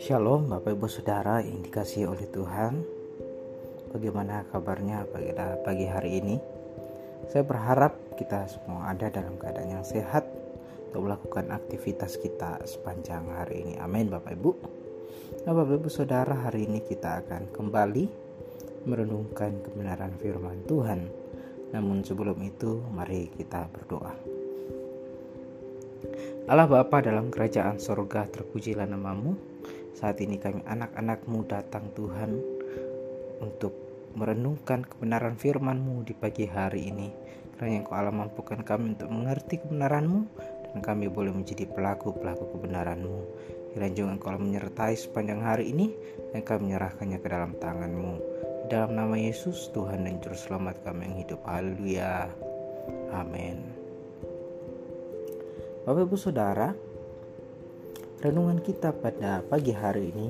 Shalom Bapak Ibu Saudara yang dikasih oleh Tuhan. Bagaimana kabarnya pada pagi hari ini? Saya berharap kita semua ada dalam keadaan yang sehat Untuk melakukan aktivitas kita sepanjang hari ini. Amin Bapak Ibu. Nah Bapak Ibu Saudara hari ini kita akan kembali Merenungkan kebenaran firman Tuhan Namun sebelum itu mari kita berdoa Allah Bapa dalam kerajaan sorga terpujilah namamu saat ini kami anak-anakmu datang Tuhan untuk merenungkan kebenaran firman-Mu di pagi hari ini. Karena yang kau Allah mampukan kami untuk mengerti kebenaran-Mu dan kami boleh menjadi pelaku-pelaku kebenaran-Mu. Kiranya juga engkau menyertai sepanjang hari ini dan kami menyerahkannya ke dalam tangan-Mu. Dalam nama Yesus, Tuhan dan Juru Selamat kami yang hidup. Haleluya. Amin. Bapak Ibu Saudara, Renungan kita pada pagi hari ini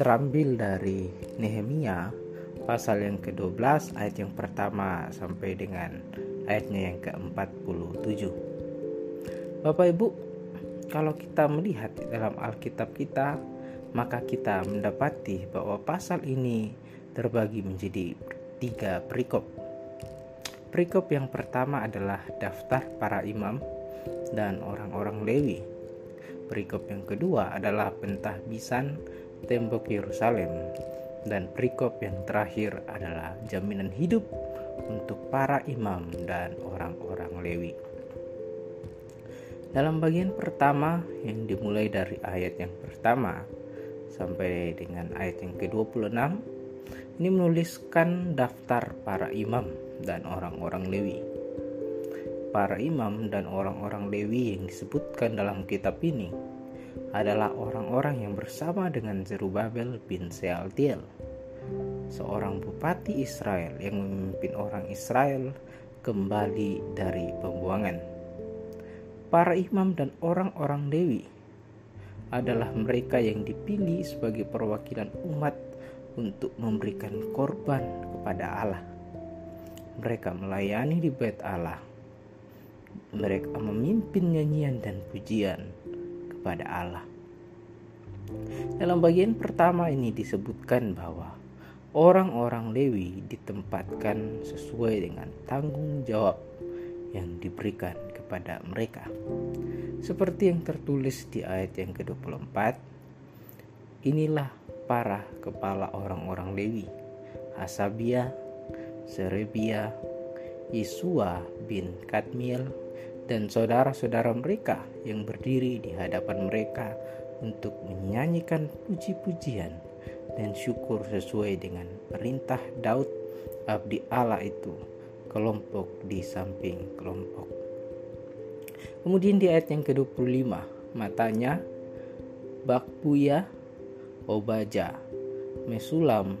terambil dari Nehemia pasal yang ke-12 ayat yang pertama sampai dengan ayatnya yang ke-47. Bapak Ibu, kalau kita melihat dalam Alkitab kita, maka kita mendapati bahwa pasal ini terbagi menjadi tiga perikop. Perikop yang pertama adalah daftar para imam dan orang-orang Lewi Perikop yang kedua adalah pentahbisan tembok Yerusalem dan perikop yang terakhir adalah jaminan hidup untuk para imam dan orang-orang Lewi. Dalam bagian pertama yang dimulai dari ayat yang pertama sampai dengan ayat yang ke-26 ini menuliskan daftar para imam dan orang-orang Lewi para imam dan orang-orang Lewi yang disebutkan dalam kitab ini adalah orang-orang yang bersama dengan Zerubabel bin Sealtiel, seorang bupati Israel yang memimpin orang Israel kembali dari pembuangan. Para imam dan orang-orang Lewi adalah mereka yang dipilih sebagai perwakilan umat untuk memberikan korban kepada Allah. Mereka melayani di bait Allah mereka memimpin nyanyian dan pujian kepada Allah. Dalam bagian pertama ini disebutkan bahwa orang-orang Lewi ditempatkan sesuai dengan tanggung jawab yang diberikan kepada mereka. Seperti yang tertulis di ayat yang ke-24, inilah para kepala orang-orang Lewi, Hasabia, Serebia, Yesua bin Kadmiel, dan saudara-saudara mereka yang berdiri di hadapan mereka untuk menyanyikan puji-pujian dan syukur sesuai dengan perintah Daud abdi Allah itu kelompok di samping kelompok. Kemudian di ayat yang ke-25 matanya Bakbuya, Obaja, Mesulam,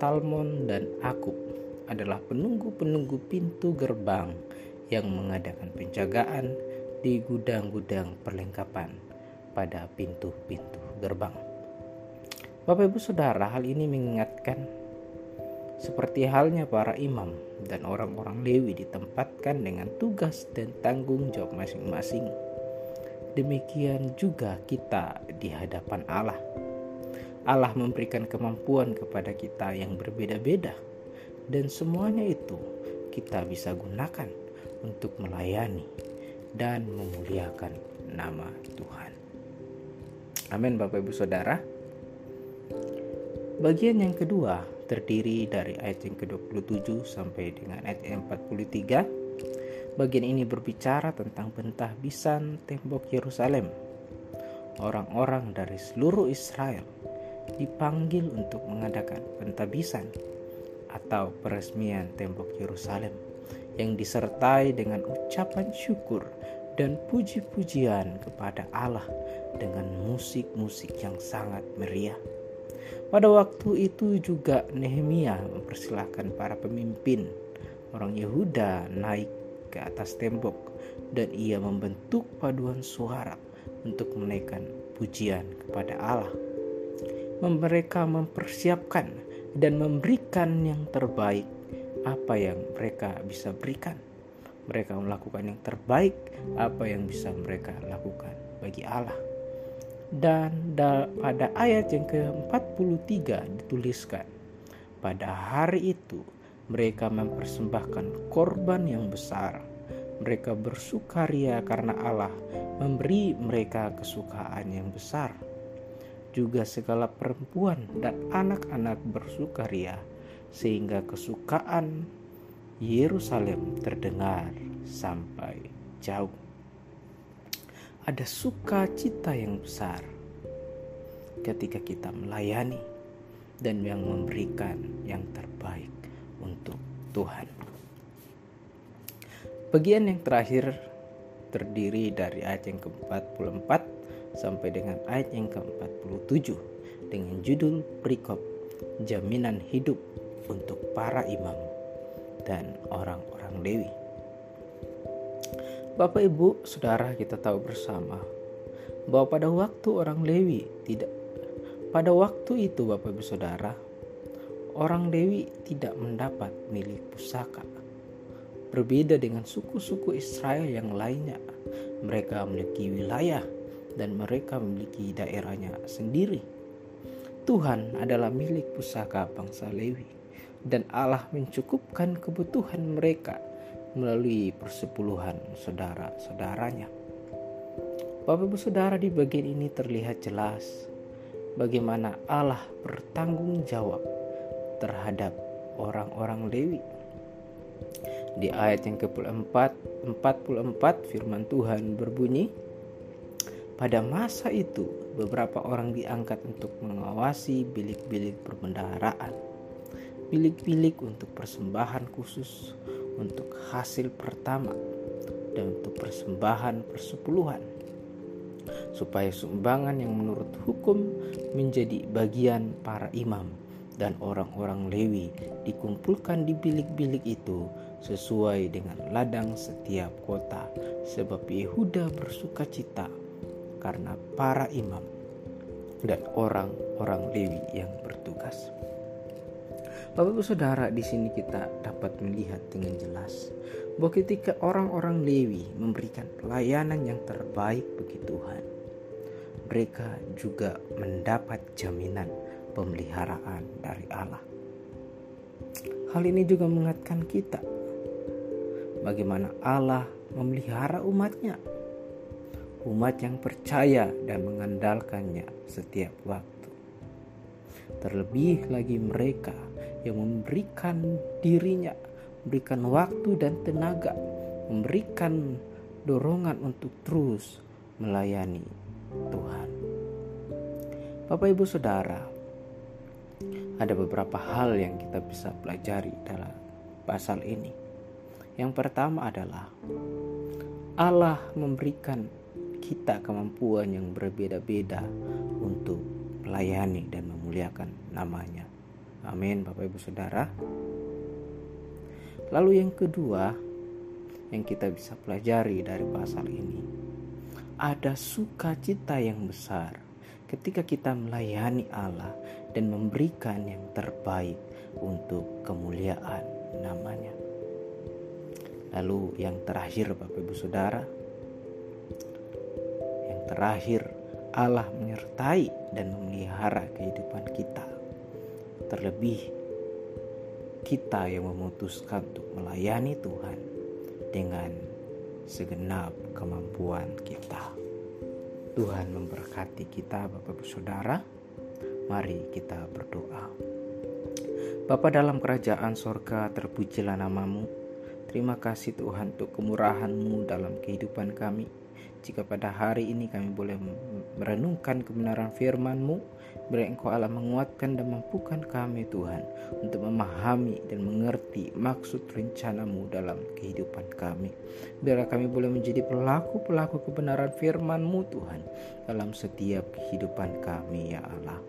Talmon dan Akub adalah penunggu-penunggu pintu gerbang yang mengadakan penjagaan di gudang-gudang perlengkapan pada pintu-pintu gerbang. Bapak Ibu Saudara, hal ini mengingatkan seperti halnya para imam dan orang-orang Lewi ditempatkan dengan tugas dan tanggung jawab masing-masing. Demikian juga kita di hadapan Allah. Allah memberikan kemampuan kepada kita yang berbeda-beda, dan semuanya itu kita bisa gunakan untuk melayani dan memuliakan nama Tuhan. Amin Bapak Ibu Saudara. Bagian yang kedua terdiri dari ayat yang ke-27 sampai dengan ayat yang 43. Bagian ini berbicara tentang pentahbisan tembok Yerusalem. Orang-orang dari seluruh Israel dipanggil untuk mengadakan pentahbisan atau peresmian tembok Yerusalem yang disertai dengan ucapan syukur dan puji-pujian kepada Allah dengan musik-musik yang sangat meriah. Pada waktu itu juga Nehemia mempersilahkan para pemimpin orang Yehuda naik ke atas tembok dan ia membentuk paduan suara untuk menaikkan pujian kepada Allah. Mereka mempersiapkan dan memberikan yang terbaik apa yang mereka bisa berikan. Mereka melakukan yang terbaik apa yang bisa mereka lakukan bagi Allah. Dan pada ayat yang ke-43 dituliskan, pada hari itu mereka mempersembahkan korban yang besar. Mereka bersukaria karena Allah memberi mereka kesukaan yang besar. Juga segala perempuan dan anak-anak bersukaria sehingga kesukaan Yerusalem terdengar sampai jauh. Ada sukacita yang besar ketika kita melayani dan yang memberikan yang terbaik untuk Tuhan. Bagian yang terakhir terdiri dari ayat yang ke-44 sampai dengan ayat yang ke-47 dengan judul perikop jaminan hidup untuk para imam dan orang-orang Lewi. Bapak Ibu, Saudara kita tahu bersama bahwa pada waktu orang Lewi tidak pada waktu itu Bapak Ibu Saudara, orang Lewi tidak mendapat milik pusaka. Berbeda dengan suku-suku Israel yang lainnya, mereka memiliki wilayah dan mereka memiliki daerahnya sendiri. Tuhan adalah milik pusaka bangsa Lewi dan Allah mencukupkan kebutuhan mereka melalui persepuluhan saudara-saudaranya. Bapak Ibu Saudara di bagian ini terlihat jelas bagaimana Allah bertanggung jawab terhadap orang-orang Lewi. Di ayat yang ke-44 firman Tuhan berbunyi, pada masa itu beberapa orang diangkat untuk mengawasi bilik-bilik perbendaharaan. Bilik-bilik untuk persembahan khusus untuk hasil pertama dan untuk persembahan persepuluhan supaya sumbangan yang menurut hukum menjadi bagian para imam dan orang-orang Lewi dikumpulkan di bilik-bilik itu sesuai dengan ladang setiap kota sebab Yehuda bersuka cita karena para imam dan orang-orang Lewi yang bertugas. Bapak Ibu Saudara, di sini kita dapat melihat dengan jelas bahwa ketika orang-orang Lewi memberikan pelayanan yang terbaik bagi Tuhan, mereka juga mendapat jaminan pemeliharaan dari Allah. Hal ini juga mengingatkan kita bagaimana Allah memelihara umatnya. Umat yang percaya dan mengandalkannya setiap waktu. Terlebih lagi mereka yang memberikan dirinya, memberikan waktu dan tenaga, memberikan dorongan untuk terus melayani Tuhan. Bapak Ibu Saudara, ada beberapa hal yang kita bisa pelajari dalam pasal ini. Yang pertama adalah Allah memberikan kita kemampuan yang berbeda-beda untuk melayani dan memuliakan namanya. Amin Bapak Ibu Saudara. Lalu yang kedua yang kita bisa pelajari dari pasal ini ada sukacita yang besar ketika kita melayani Allah dan memberikan yang terbaik untuk kemuliaan namanya. Lalu yang terakhir Bapak Ibu Saudara, terakhir Allah menyertai dan memelihara kehidupan kita. Terlebih kita yang memutuskan untuk melayani Tuhan dengan segenap kemampuan kita. Tuhan memberkati kita Bapak Ibu Saudara. Mari kita berdoa. Bapa dalam kerajaan sorga terpujilah namamu. Terima kasih Tuhan untuk kemurahan-Mu dalam kehidupan kami. Jika pada hari ini kami boleh merenungkan kebenaran firman-Mu, Biar Engkau Allah menguatkan dan mampukan kami Tuhan untuk memahami dan mengerti maksud rencanamu dalam kehidupan kami. Biar kami boleh menjadi pelaku-pelaku kebenaran firman-Mu Tuhan dalam setiap kehidupan kami ya Allah.